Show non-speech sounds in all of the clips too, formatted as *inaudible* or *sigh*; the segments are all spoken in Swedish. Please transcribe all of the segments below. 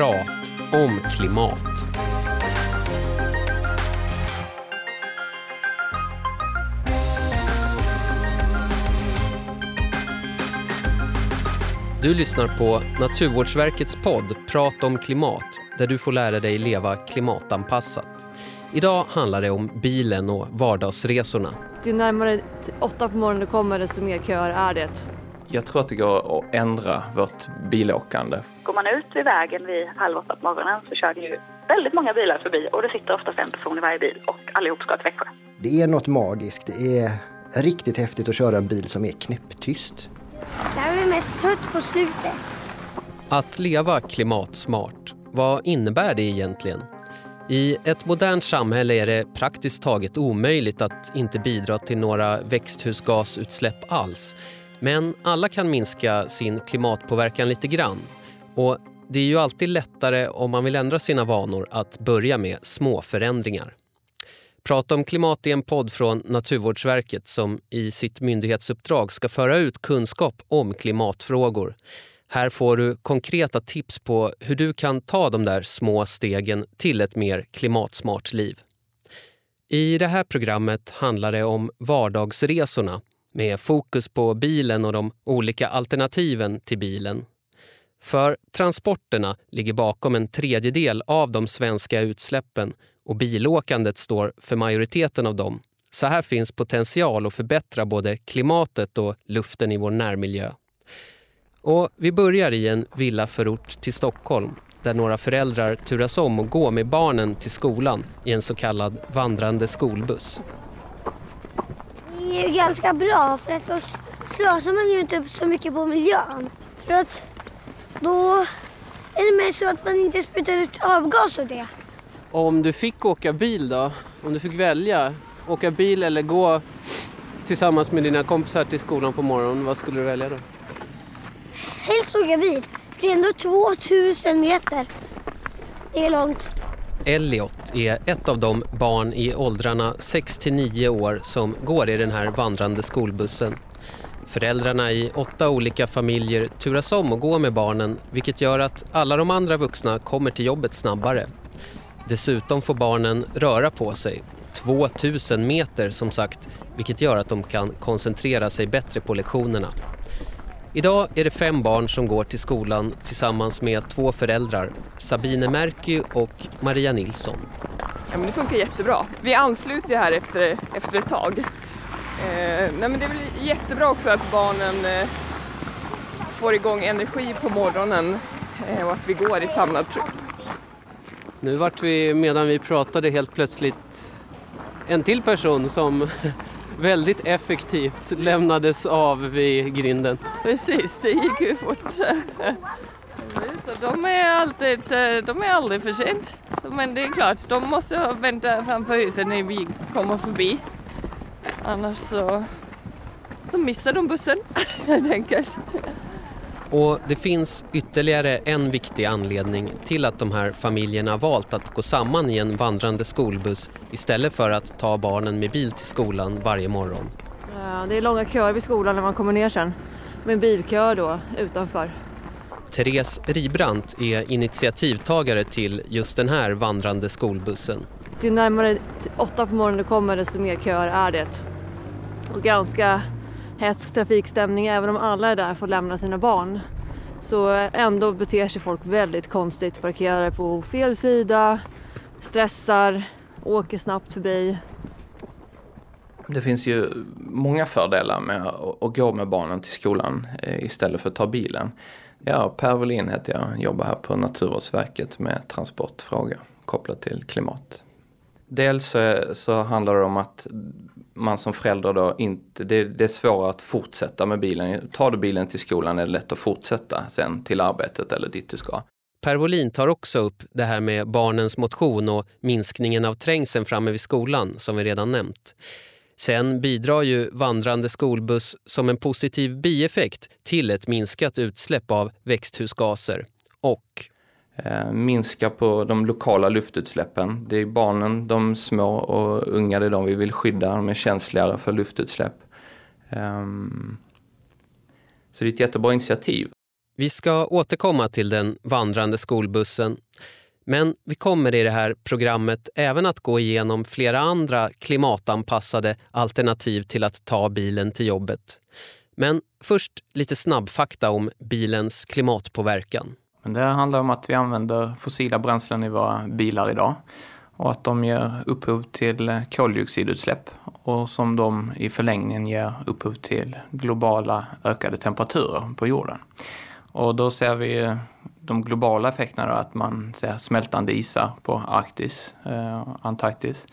Prat om klimat. Du lyssnar på Naturvårdsverkets podd Prat om klimat där du får lära dig leva klimatanpassat. Idag handlar det om bilen och vardagsresorna. Ju närmare åtta på morgonen du kommer desto mer köer är det. Jag tror att det går att ändra vårt bilåkande. Går man ut vid vägen vid halv åtta på morgonen så kör det ju väldigt många bilar förbi och det sitter oftast en person i varje bil och allihop ska till Växjö. Det är något magiskt. Det är riktigt häftigt att köra en bil som är knäpptyst. Jag är mest trött på slutet. Att leva klimatsmart, vad innebär det egentligen? I ett modernt samhälle är det praktiskt taget omöjligt att inte bidra till några växthusgasutsläpp alls. Men alla kan minska sin klimatpåverkan lite grann. Och det är ju alltid lättare om man vill ändra sina vanor att börja med små förändringar. Prata om klimat är en podd från Naturvårdsverket som i sitt myndighetsuppdrag ska föra ut kunskap om klimatfrågor. Här får du konkreta tips på hur du kan ta de där små stegen till ett mer klimatsmart liv. I det här programmet handlar det om vardagsresorna med fokus på bilen och de olika alternativen till bilen. För transporterna ligger bakom en tredjedel av de svenska utsläppen och bilåkandet står för majoriteten av dem. Så här finns potential att förbättra både klimatet och luften i vår närmiljö. Och vi börjar i en villaförort till Stockholm där några föräldrar turas om att gå med barnen till skolan i en så kallad vandrande skolbuss. Är ju ganska bra för att då slösar man ju inte upp så mycket på miljön. För att då är det mer så att man inte sprutar ut avgas och det. Om du fick åka bil då? Om du fick välja, åka bil eller gå tillsammans med dina kompisar till skolan på morgonen, vad skulle du välja då? Helst åka bil. För det är ändå 2000 meter. Det är långt. Elliot är ett av de barn i åldrarna 6 till 9 år som går i den här vandrande skolbussen. Föräldrarna i åtta olika familjer turas om att gå med barnen vilket gör att alla de andra vuxna kommer till jobbet snabbare. Dessutom får barnen röra på sig, 2000 meter som sagt, vilket gör att de kan koncentrera sig bättre på lektionerna. Idag är det fem barn som går till skolan tillsammans med två föräldrar, Sabine Merky och Maria Nilsson. Ja, men det funkar jättebra. Vi ansluter här efter, efter ett tag. Eh, nej, men det är väl jättebra också att barnen eh, får igång energi på morgonen eh, och att vi går i samlad trupp. Nu vart vi, medan vi pratade, helt plötsligt en till person som väldigt effektivt lämnades av vid grinden. Precis, det gick ju fort. *laughs* Så de är alltid, eh, de är aldrig för sent. Men det är klart, de måste vänta framför huset när vi kommer förbi. Annars så, så missar de bussen *laughs* helt enkelt. Och det finns ytterligare en viktig anledning till att de här familjerna valt att gå samman i en vandrande skolbuss istället för att ta barnen med bil till skolan varje morgon. Det är långa köer vid skolan när man kommer ner sen. Med en bilkö då utanför. Therese Ribrandt är initiativtagare till just den här vandrande skolbussen. Ju närmare åtta på morgonen du kommer desto mer köer är det. Och ganska hetsk trafikstämning även om alla är där för att lämna sina barn. Så ändå beter sig folk väldigt konstigt, parkerar på fel sida, stressar, åker snabbt förbi. Det finns ju många fördelar med att gå med barnen till skolan eh, istället för att ta bilen. Ja, Per Wåhlin heter jag, jobbar här på Naturvårdsverket med transportfrågor kopplat till klimat. Dels så handlar det om att man som förälder då inte, det, det är svårare att fortsätta med bilen. Tar du bilen till skolan är det lätt att fortsätta sen till arbetet eller dit du ska. Per Wåhlin tar också upp det här med barnens motion och minskningen av trängseln framme vid skolan som vi redan nämnt. Sen bidrar ju vandrande skolbuss som en positiv bieffekt till ett minskat utsläpp av växthusgaser. Och Eh, minska på de lokala luftutsläppen. Det är barnen, de små och unga, det är de vi vill skydda. De är känsligare för luftutsläpp. Ehm, så det är ett jättebra initiativ. Vi ska återkomma till den vandrande skolbussen. Men vi kommer i det här programmet även att gå igenom flera andra klimatanpassade alternativ till att ta bilen till jobbet. Men först lite snabbfakta om bilens klimatpåverkan. Men det handlar om att vi använder fossila bränslen i våra bilar idag och att de ger upphov till koldioxidutsläpp och som de i förlängningen ger upphov till globala ökade temperaturer på jorden. Och då ser vi de globala effekterna, då att man ser smältande isar på Arktis, eh, Antarktis.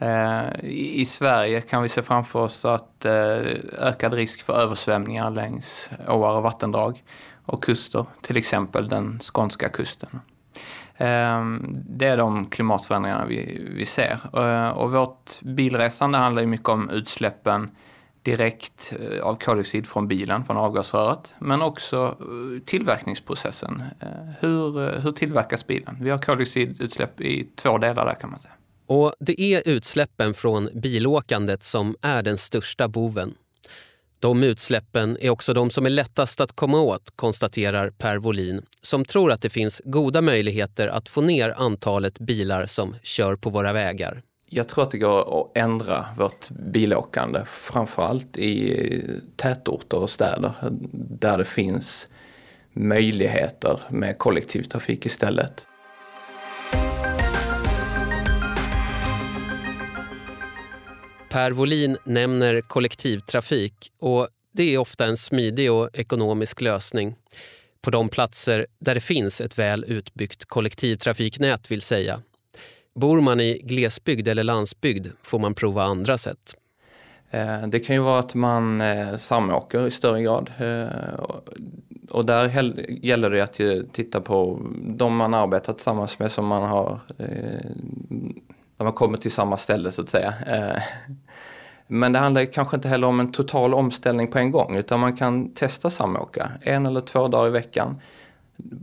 Eh, I, Sverige kan vi se framför oss att eh, ökad risk för översvämningar längs åar och vattendrag och kuster, till exempel den skånska kusten. Eh, det är de klimatförändringarna vi, vi ser. Och vårt bilresande handlar mycket om utsläppen direkt av koldioxid från bilen, från avgasröret, men också tillverkningsprocessen. Hur, hur tillverkas bilen? Vi har koldioxidutsläpp i två delar där kan man säga. Och det är utsläppen från bilåkandet som är den största boven. De utsläppen är också de som är lättast att komma åt, konstaterar Per Wolin som tror att det finns goda möjligheter att få ner antalet bilar som kör på våra vägar. Jag tror att det går att ändra vårt bilåkande, framförallt i tätorter och städer där det finns möjligheter med kollektivtrafik istället. Per Wolin nämner kollektivtrafik och det är ofta en smidig och ekonomisk lösning. På de platser där det finns ett väl utbyggt kollektivtrafiknät vill säga. Bor man i glesbygd eller landsbygd får man prova andra sätt. Eh, det kan ju vara att man eh, samåker i större grad. Eh, och där gäller det att titta på de man arbetar tillsammans med som man har där man kommer till samma ställe så att säga. Eh, men det handlar kanske inte heller om en total omställning på en gång utan man kan testa samåka en eller två dagar i veckan.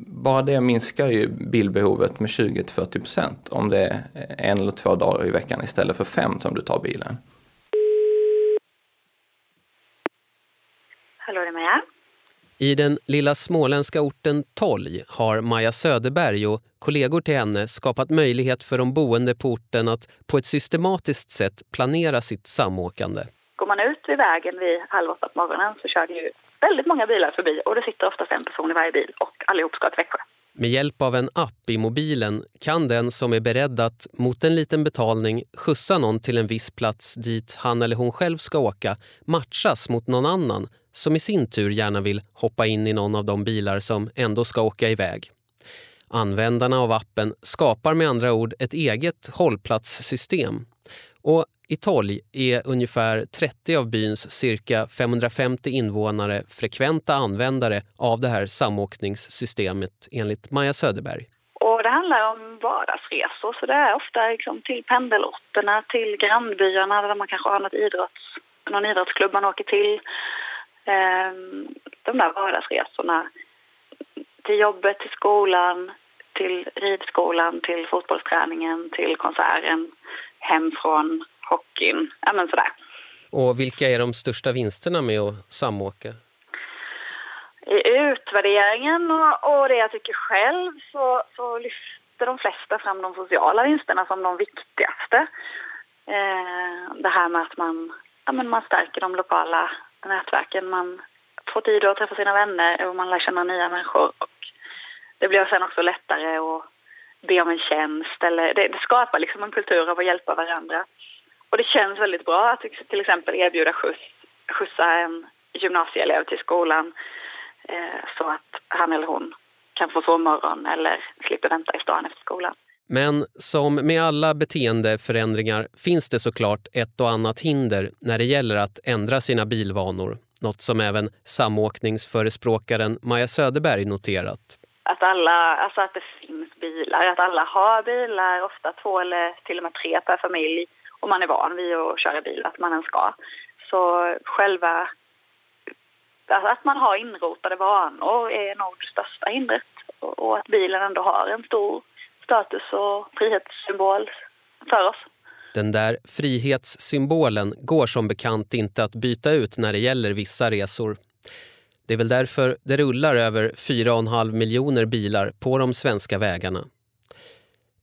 Bara det minskar ju bilbehovet med 20-40 procent om det är en eller två dagar i veckan istället för fem som du tar bilen. Hallå, det är Maja. I den lilla småländska orten Tolj har Maja Söderberg och kollegor till henne skapat möjlighet för de boende på orten att på ett systematiskt sätt planera sitt samåkande. Går man ut vid vägen vid halv åtta på morgonen så kör det ju väldigt många bilar förbi och det sitter oftast en person i varje bil och allihop ska till Växjö. Med hjälp av en app i mobilen kan den som är beredd att mot en liten betalning skjutsa någon till en viss plats dit han eller hon själv ska åka matchas mot någon annan som i sin tur gärna vill hoppa in i någon av de bilar som ändå ska åka iväg. Användarna av appen skapar med andra ord ett eget hållplatssystem. Och i Tolj är ungefär 30 av byns cirka 550 invånare frekventa användare av det här samåkningssystemet enligt Maja Söderberg. Och det handlar om vardagsresor, så det är ofta liksom till pendelorterna, till grannbyarna där man kanske har något idrotts, någon idrottsklubb man åker till. Ehm, de där vardagsresorna till jobbet, till skolan, till ridskolan, till fotbollsträningen, till konserten, hem från hockeyn, ja men sådär. Och vilka är de största vinsterna med att samåka? I utvärderingen och, och det jag tycker själv så, så lyfter de flesta fram de sociala vinsterna som de viktigaste. Eh, det här med att man, ja, men man stärker de lokala nätverken. Man får tid att träffa sina vänner och man lär känna nya människor. Och det blir sen också lättare att be om en tjänst. Eller det, det skapar liksom en kultur av att hjälpa varandra. Och det känns väldigt bra att till exempel erbjuda skjuts, skjutsa en gymnasieelev till skolan eh, så att han eller hon kan få sovmorgon eller slipper vänta i stan efter skolan. Men som med alla beteendeförändringar finns det såklart ett och annat hinder när det gäller att ändra sina bilvanor. Något som även samåkningsförespråkaren Maja Söderberg noterat. Att, alla, alltså att det finns bilar, att alla har bilar, ofta två eller till och med tre per familj om man är van vid att köra bil, att man ens ska. Så själva... Alltså att man har inrotade vanor är nog det största hindret och att bilen ändå har en stor status och frihetssymbol för oss. Den där frihetssymbolen går som bekant inte att byta ut när det gäller vissa resor. Det är väl därför det rullar över 4,5 miljoner bilar på de svenska vägarna.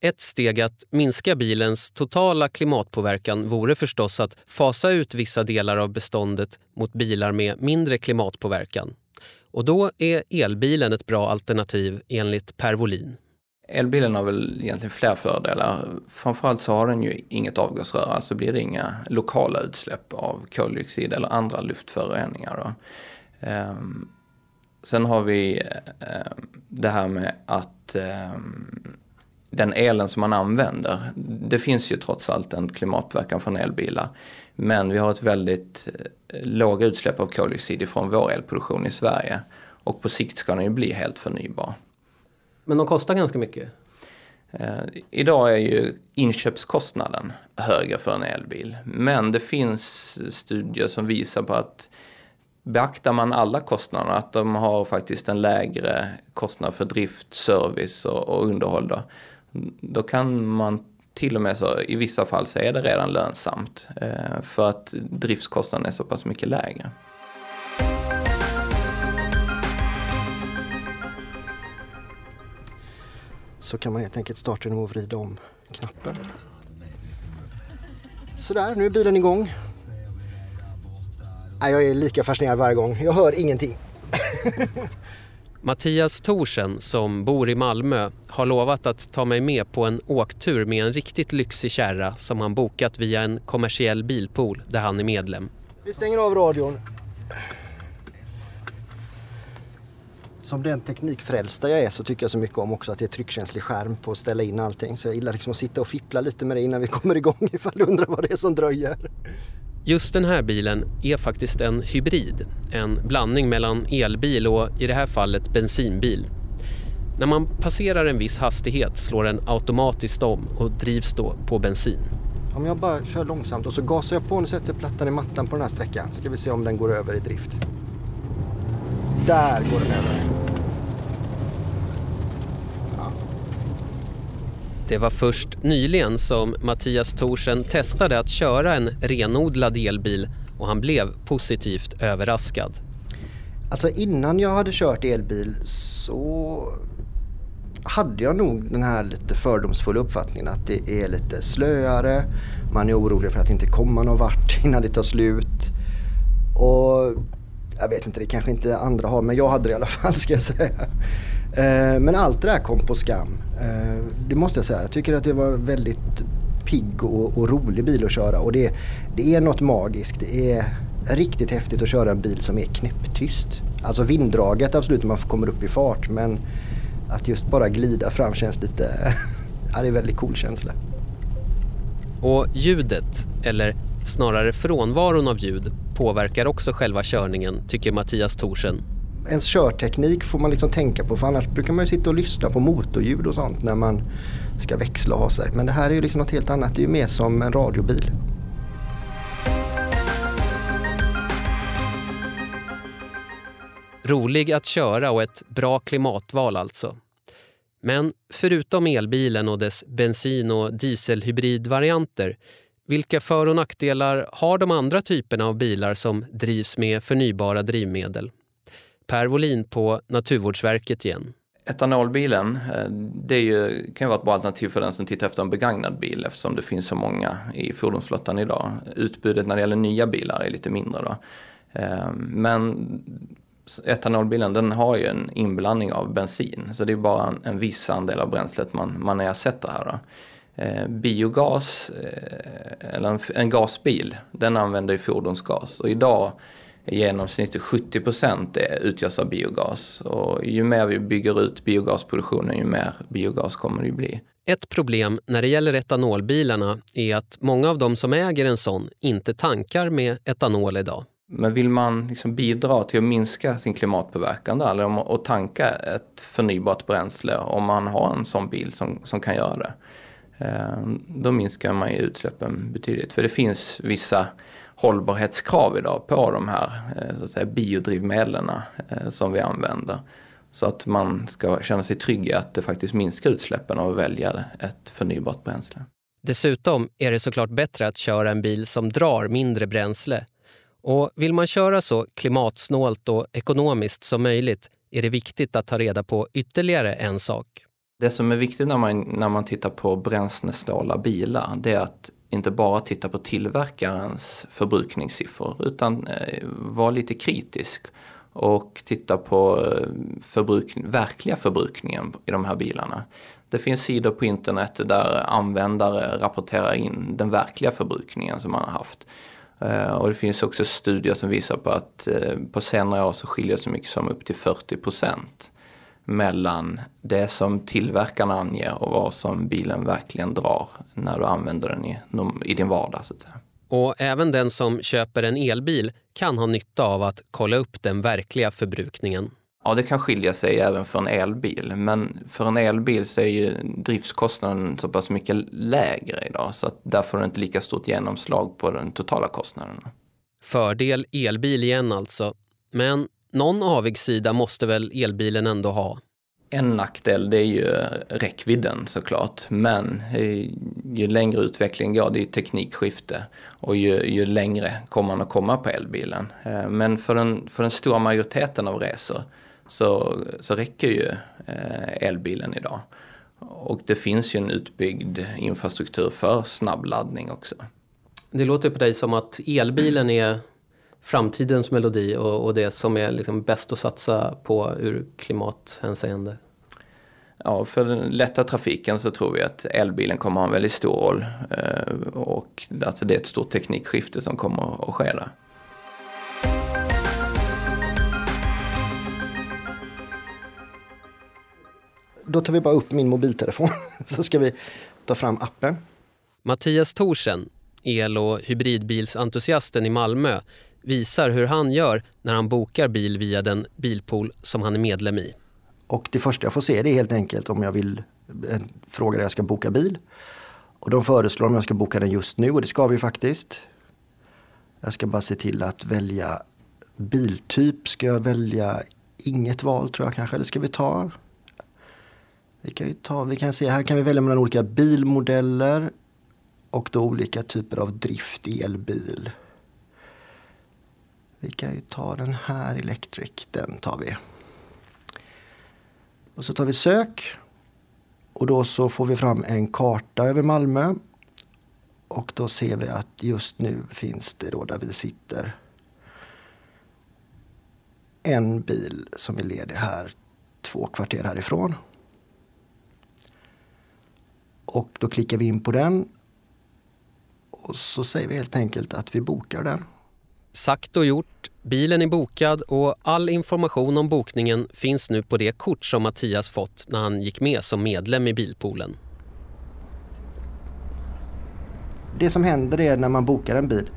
Ett steg att minska bilens totala klimatpåverkan vore förstås att fasa ut vissa delar av beståndet mot bilar med mindre klimatpåverkan. Och då är elbilen ett bra alternativ enligt Per Wolin. Elbilen har väl egentligen fler fördelar. Framförallt så har den ju inget avgasrör, alltså blir det inga lokala utsläpp av koldioxid eller andra luftföroreningar. Um, sen har vi um, det här med att um, den elen som man använder, det finns ju trots allt en klimatpåverkan från elbilar. Men vi har ett väldigt eh, låga utsläpp av koldioxid från vår elproduktion i Sverige. Och på sikt ska den ju bli helt förnybar. Men de kostar ganska mycket? Eh, idag är ju inköpskostnaden högre för en elbil. Men det finns studier som visar på att beaktar man alla kostnader, att de har faktiskt en lägre kostnad för drift, service och, och underhåll. Då, då kan man till och med så i vissa fall så är det redan lönsamt eh, för att driftskostnaden är så pass mycket lägre. Så kan man helt enkelt starta genom att vrida om knappen. Sådär, nu är bilen igång. Jag är lika fascinerad varje gång. Jag hör ingenting. *laughs* Mattias Thorsen som bor i Malmö har lovat att ta mig med på en åktur med en riktigt lyxig kärra som han bokat via en kommersiell bilpool där han är medlem. Vi stänger av radion. Som den teknikfrälsta jag är så tycker jag så mycket om också att det är tryckkänslig skärm på att ställa in allting. Så jag gillar liksom att sitta och fippla lite med det innan vi kommer igång *laughs* ifall du undrar vad det är som dröjer. Just den här bilen är faktiskt en hybrid. En blandning mellan elbil och i det här fallet bensinbil. När man passerar en viss hastighet slår den automatiskt om och drivs då på bensin. Om jag bara kör långsamt och så gasar jag på och sätter plattan i mattan på den här sträckan. Ska vi se om den går över i drift. Där går den över. Det var först nyligen som Mattias Thorsen testade att köra en renodlad elbil och han blev positivt överraskad. Alltså innan jag hade kört elbil så hade jag nog den här lite fördomsfulla uppfattningen att det är lite slöare. Man är orolig för att inte komma någon vart innan det tar slut. Och jag vet inte, det kanske inte andra har men jag hade det i alla fall *laughs* ska jag säga. Eh, men allt det där kom på skam. Eh, det måste jag säga. Jag tycker att det var väldigt pigg och, och rolig bil att köra och det, det är något magiskt. Det är riktigt häftigt att köra en bil som är knäpptyst. Alltså vinddraget absolut när man kommer upp i fart men att just bara glida fram känns lite, *laughs* ja det är en väldigt cool känsla. Och ljudet, eller snarare frånvaron av ljud, påverkar också själva körningen, tycker Mattias Thorsen ens körteknik får man liksom tänka på för annars brukar man ju sitta och lyssna på motorljud och sånt när man ska växla och ha sig. Men det här är ju liksom något helt annat, det är ju mer som en radiobil. Rolig att köra och ett bra klimatval alltså. Men förutom elbilen och dess bensin och dieselhybridvarianter vilka för och nackdelar har de andra typerna av bilar som drivs med förnybara drivmedel? Per Wolin på Naturvårdsverket igen. Etanolbilen, eh, det ju, kan ju vara ett bra alternativ för den som tittar efter en begagnad bil eftersom det finns så många i fordonsflottan idag. Utbudet när det gäller nya bilar är lite mindre då. Eh, men etanolbilen den har ju en inblandning av bensin så det är bara en, en viss andel av bränslet man, man ersätter här. Då. Eh, biogas, eller en, en gasbil, den använder ju fordonsgas och idag i genomsnitt 70 procent utgörs av biogas. Och ju mer vi bygger ut biogasproduktionen, ju mer biogas kommer det bli. Ett problem när det gäller etanolbilarna är att många av de som äger en sån inte tankar med etanol idag. Men vill man liksom bidra till att minska sin klimatpåverkan då, eller att tanka ett förnybart bränsle om man har en sån bil som, som kan göra det, eh, Ehm, då minskar man ju utsläppen betydligt. För det finns vissa hållbarhetskrav idag på de här eh, så att säga, biodrivmedlen eh, som vi använder. Så att man ska känna sig trygg i att det faktiskt minskar utsläppen av att välja ett förnybart bränsle. Dessutom är det såklart bättre att köra en bil som drar mindre bränsle. Och vill man köra så klimatsnålt och ekonomiskt som möjligt är det viktigt att ta reda på ytterligare en sak. Det som är viktigt när man, när man tittar på bränslesnåla bilar det är att inte bara titta på tillverkarens förbrukningssiffror utan eh, vara lite kritisk och titta på eh, förbruk verkliga förbrukningen i de här bilarna. Det finns sidor på internet där användare rapporterar in den verkliga förbrukningen som man har haft. Eh, och det finns också studier som visar på att eh, på senare år så skiljer det så mycket som upp till 40 procent mellan det som tillverkarna anger och vad som bilen verkligen drar när du använder den i, i din vardag. Så att säga. Och även den som köper en elbil kan ha nytta av att kolla upp den verkliga förbrukningen. Ja, det kan skilja sig även för en elbil. Men för en elbil så är ju driftskostnaden så pass mycket lägre idag så att där får den inte lika stort genomslag på den totala kostnaden. Fördel elbil igen alltså. Men någon avigsida måste väl elbilen ändå ha? En nackdel det är ju räckvidden såklart. Men eh, ju längre utvecklingen går, det är teknikskifte. Och ju, ju längre kommer man att komma på elbilen. Eh, men för den, för den stora majoriteten av resor så, så räcker ju eh, elbilen idag. Och det finns ju en utbyggd infrastruktur för snabbladdning också. Det låter på dig som att elbilen är framtidens melodi och, och det som är liksom bäst att satsa på ur klimathänseende? Ja, för den lätta trafiken så tror vi att elbilen kommer ha en väldigt stor roll. Eh, och alltså det är ett stort teknikskifte som kommer att ske där. Då tar vi bara upp min mobiltelefon *laughs* så ska vi ta fram appen. Mattias Thorsen, el och hybridbilsentusiasten i Malmö, visar hur han gör när han bokar bil via den bilpool som han är medlem i. Och det första jag får se det är helt enkelt om jag vill eh, fråga där jag ska boka bil. Och de föreslår om jag ska boka den just nu och det ska vi faktiskt. Jag ska bara se till att välja biltyp. Ska jag välja inget val tror jag kanske, eller ska vi ta? Vi kan, ju ta, vi kan se, här kan vi välja mellan olika bilmodeller och då olika typer av drift elbil. Vi kan ju ta den här Electric, den tar vi. Och så tar vi sök. Och då så får vi fram en karta över Malmö. Och då ser vi att just nu finns det då där vi sitter en bil som är ledig här två kvarter härifrån. Och då klickar vi in på den. Och så säger vi helt enkelt att vi bokar den. Sagt och gjort. Bilen är bokad och all information om bokningen finns nu på det kort som Mattias fått när han gick med som medlem i bilpoolen. Det som händer är när man bokar en bil.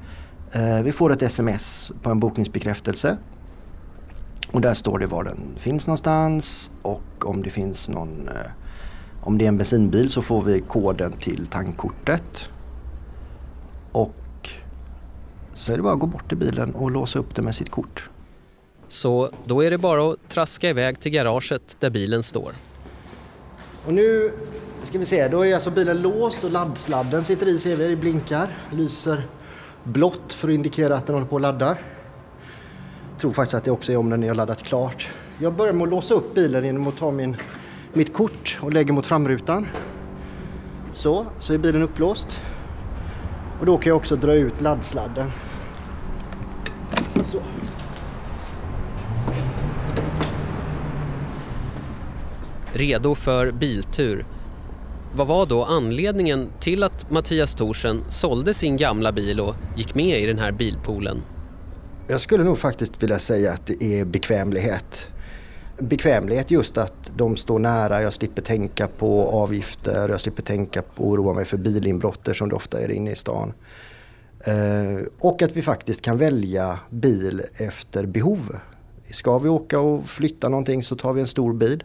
Eh, vi får ett sms på en bokningsbekräftelse. Och där står det var den finns någonstans och om det finns någon eh, om det är en bensinbil så får vi koden till tankkortet. Och så är det bara att gå bort till bilen och låsa upp den med sitt kort. Så då är det bara att traska iväg till garaget där bilen står. Och nu ska vi se, då är alltså bilen låst och laddsladden sitter i ser vi, det blinkar, lyser blått för att indikera att den håller på att ladda. Jag tror faktiskt att det också är om den är laddat klart. Jag börjar med att låsa upp bilen genom att ta min mitt kort och lägger mot framrutan. Så, så är bilen upplåst. Och då kan jag också dra ut laddsladden. Så. Redo för biltur. Vad var då anledningen till att Mattias Thorsen sålde sin gamla bil och gick med i den här bilpoolen? Jag skulle nog faktiskt vilja säga att det är bekvämlighet bekvämlighet just att de står nära, jag slipper tänka på avgifter, jag slipper tänka på oroa mig för bilinbrotter som det ofta är inne i stan. Eh, och att vi faktiskt kan välja bil efter behov. Ska vi åka och flytta någonting så tar vi en stor bil.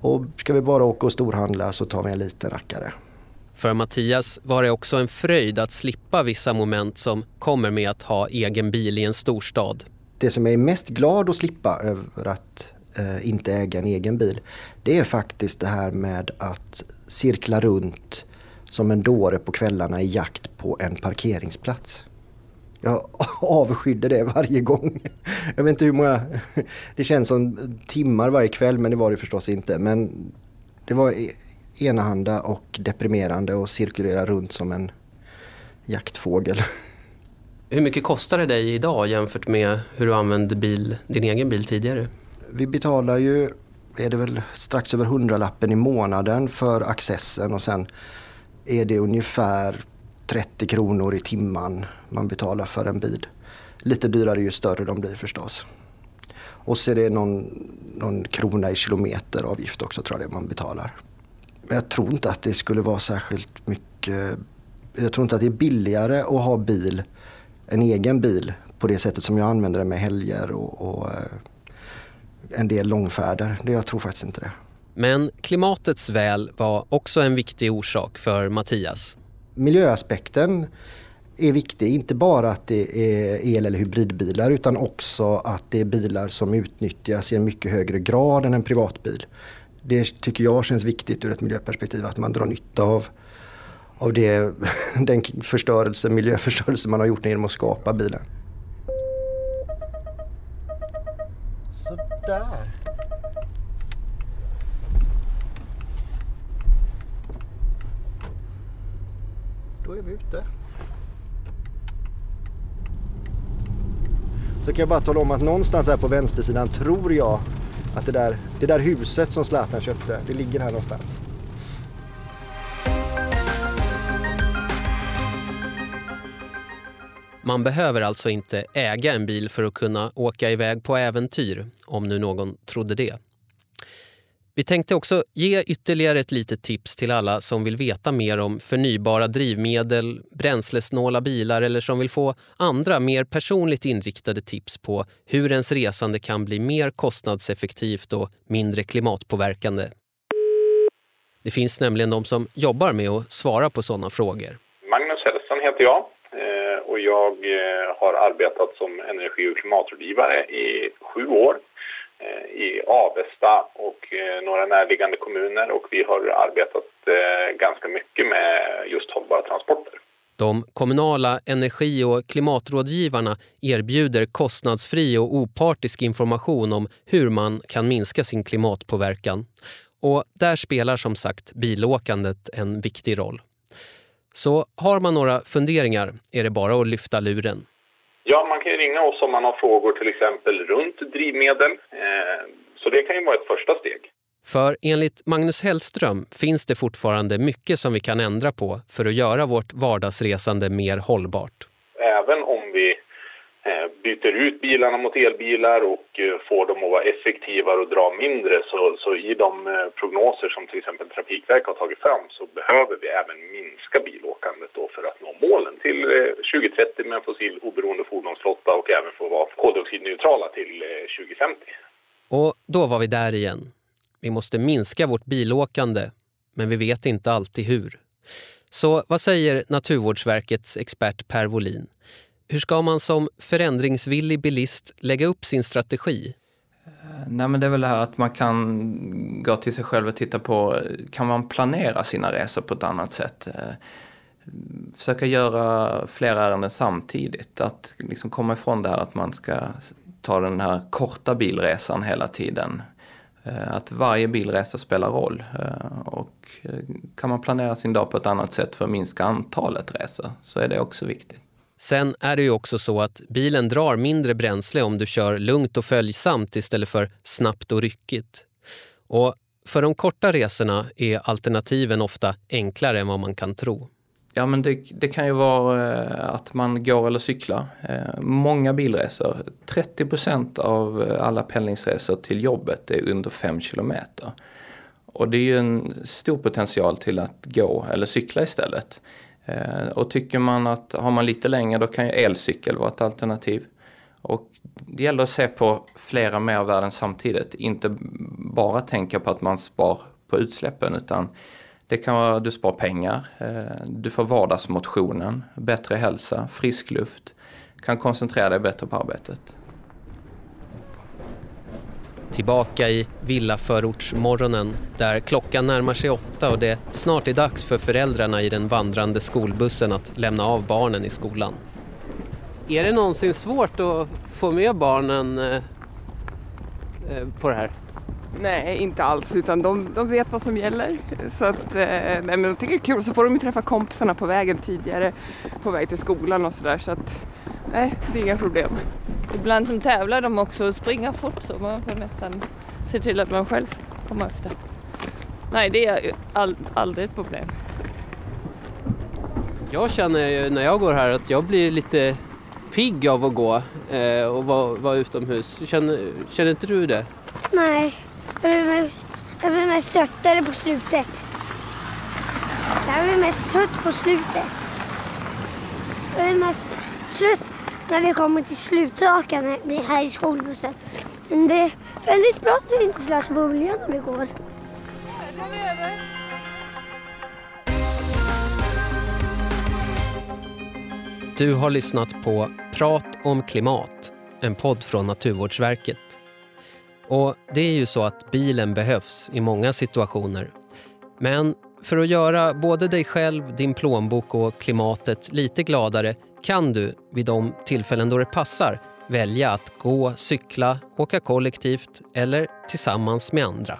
Och ska vi bara åka och storhandla så tar vi en liten rackare. För Mattias var det också en fröjd att slippa vissa moment som kommer med att ha egen bil i en storstad. Det som jag är mest glad att slippa över att eh, inte äga en egen bil. Det är faktiskt det här med att cirkla runt som en dåre på kvällarna i jakt på en parkeringsplats. Jag *laughs* avskydde det varje gång. Jag vet inte hur många, det känns som timmar varje kväll men det var det förstås inte. Men det var e- enahanda och deprimerande och cirkulera runt som en jaktfågel. *laughs* Hur mycket kostar det dig idag jämfört med hur du använde bil, din egen bil tidigare? Vi betalar ju, är det väl strax över hundralappen i månaden för accessen och sen är det ungefär 30 kronor i timman man betalar för en bil. Lite dyrare ju större de blir förstås. Och så är det någon, någon krona i kilometeravgift också tror jag det man betalar. Men jag tror inte att det skulle vara särskilt mycket. Jag tror inte att det är billigare att ha bil, en egen bil på det sättet som jag använder den med helger och, och eh, en del långfärder. Det, jag tror faktiskt inte det. Men klimatets väl var också en viktig orsak för Mattias. Miljöaspekten är viktig, inte bara att det är el eller hybridbilar utan också att det är bilar som utnyttjas i en mycket högre grad än en privatbil. Det tycker jag känns viktigt ur ett miljöperspektiv att man drar nytta av, av det, *laughs* den förstörelse, miljöförstörelse man har gjort genom att skapa bilen. Sådär. Då är vi ute. Så kan jag bara tala om att någonstans här på vänstersidan tror jag att det där, det där huset som Zlatan köpte, det ligger här någonstans. Man behöver alltså inte äga en bil för att kunna åka iväg på äventyr, om nu någon trodde det. Vi tänkte också ge ytterligare ett litet tips till alla som vill veta mer om förnybara drivmedel, bränslesnåla bilar eller som vill få andra mer personligt inriktade tips på hur ens resande kan bli mer kostnadseffektivt och mindre klimatpåverkande. Det finns nämligen de som jobbar med att svara på sådana frågor. Magnus Hellstrand heter jag eh, och jag eh, har arbetat som energi och klimatrådgivare i sju år Eh, i Avesta och eh, några närliggande kommuner och vi har arbetat eh, ganska mycket med just hållbara transporter. De kommunala energi och klimatrådgivarna erbjuder kostnadsfri och opartisk information om hur man kan minska sin klimatpåverkan. Och där spelar som sagt bilåkandet en viktig roll. Så har man några funderingar är det bara att lyfta luren. Ja, man kan ringa oss om man har frågor till exempel runt drivmedel. Eh, så det kan ju vara ett första steg. För enligt Magnus Hellström finns det fortfarande mycket som vi kan ändra på för att göra vårt vardagsresande mer hållbart. Även om vi Eh, byter ut bilarna mot elbilar och eh, får dem att vara effektivare och dra mindre så, så i de prognoser som till exempel Trafikverket har tagit fram så behöver vi även minska bilåkandet då för att nå målen till 2030 med en fossiloberoende fordonsflotta och även få vara koldioxidneutrala till 2050. Och då var vi där igen. Vi måste minska vårt bilåkande, men vi vet inte alltid hur. Så vad säger Naturvårdsverkets expert Per Wolin? Hur ska man som förändringsvillig bilist lägga upp sin strategi? Nej men det är väl det här att man kan gå till sig själv och titta på, kan man planera sina resor på ett annat sätt? Försöka göra flera ärenden samtidigt, att liksom komma ifrån det här att man ska ta den här korta bilresan hela tiden. Eh, att varje bilresa spelar roll eh, och eh, kan man planera sin dag på ett annat sätt för att minska antalet resor så är det också viktigt. Sen är det ju också så att bilen drar mindre bränsle om du kör lugnt och följsamt istället för snabbt och ryckigt. Och för de korta resorna är alternativen ofta enklare än vad man kan tro. Ja men det, det kan ju vara eh, att man går eller cyklar. Eh, många bilresor, 30% av eh, alla pendlingsresor till jobbet är under 5 kilometer. Och det är ju en stor potential till att gå eller cykla istället. Och tycker man att har man lite längre då kan ju elcykel vara ett alternativ. Och det gäller att se på flera mervärden samtidigt. Inte bara tänka på att man spar på utsläppen utan det kan vara du sparar pengar, eh, du får vardagsmotionen, bättre hälsa, frisk luft, kan koncentrera dig bättre på arbetet. Tillbaka i villaförortsmorgonen där klockan närmar sig åtta och det snart är dags för föräldrarna i den vandrande skolbussen att lämna av barnen i skolan. Är det någonsin svårt att få med barnen eh, eh, på det här? Nej, inte alls, utan de, de vet vad som gäller. Så att, eh, nej, men de tycker det är kul. Så får de ju träffa kompisarna på vägen tidigare, på väg till skolan och sådär. Så att, nej, det är inga problem. Ibland som tävlar de också och springer fort så man får nästan se till att man själv kommer efter. Nej, det är ju all, aldrig ett problem. Jag känner ju när jag går här att jag blir lite pigg av att gå eh, och vara, vara utomhus. Känner, känner inte du det? Nej, jag blir mest, jag mest tröttare på slutet. Jag blir mest trött på slutet. Jag blir mest trött när vi kommer till slutrakan här i skolbussen. Men det är väldigt bra att vi inte slösar på miljön när vi går. Du har lyssnat på Prat om klimat, en podd från Naturvårdsverket. Och det är ju så att bilen behövs i många situationer. Men för att göra både dig själv, din plånbok och klimatet lite gladare kan du vid de tillfällen då det passar välja att gå, cykla, åka kollektivt eller tillsammans med andra.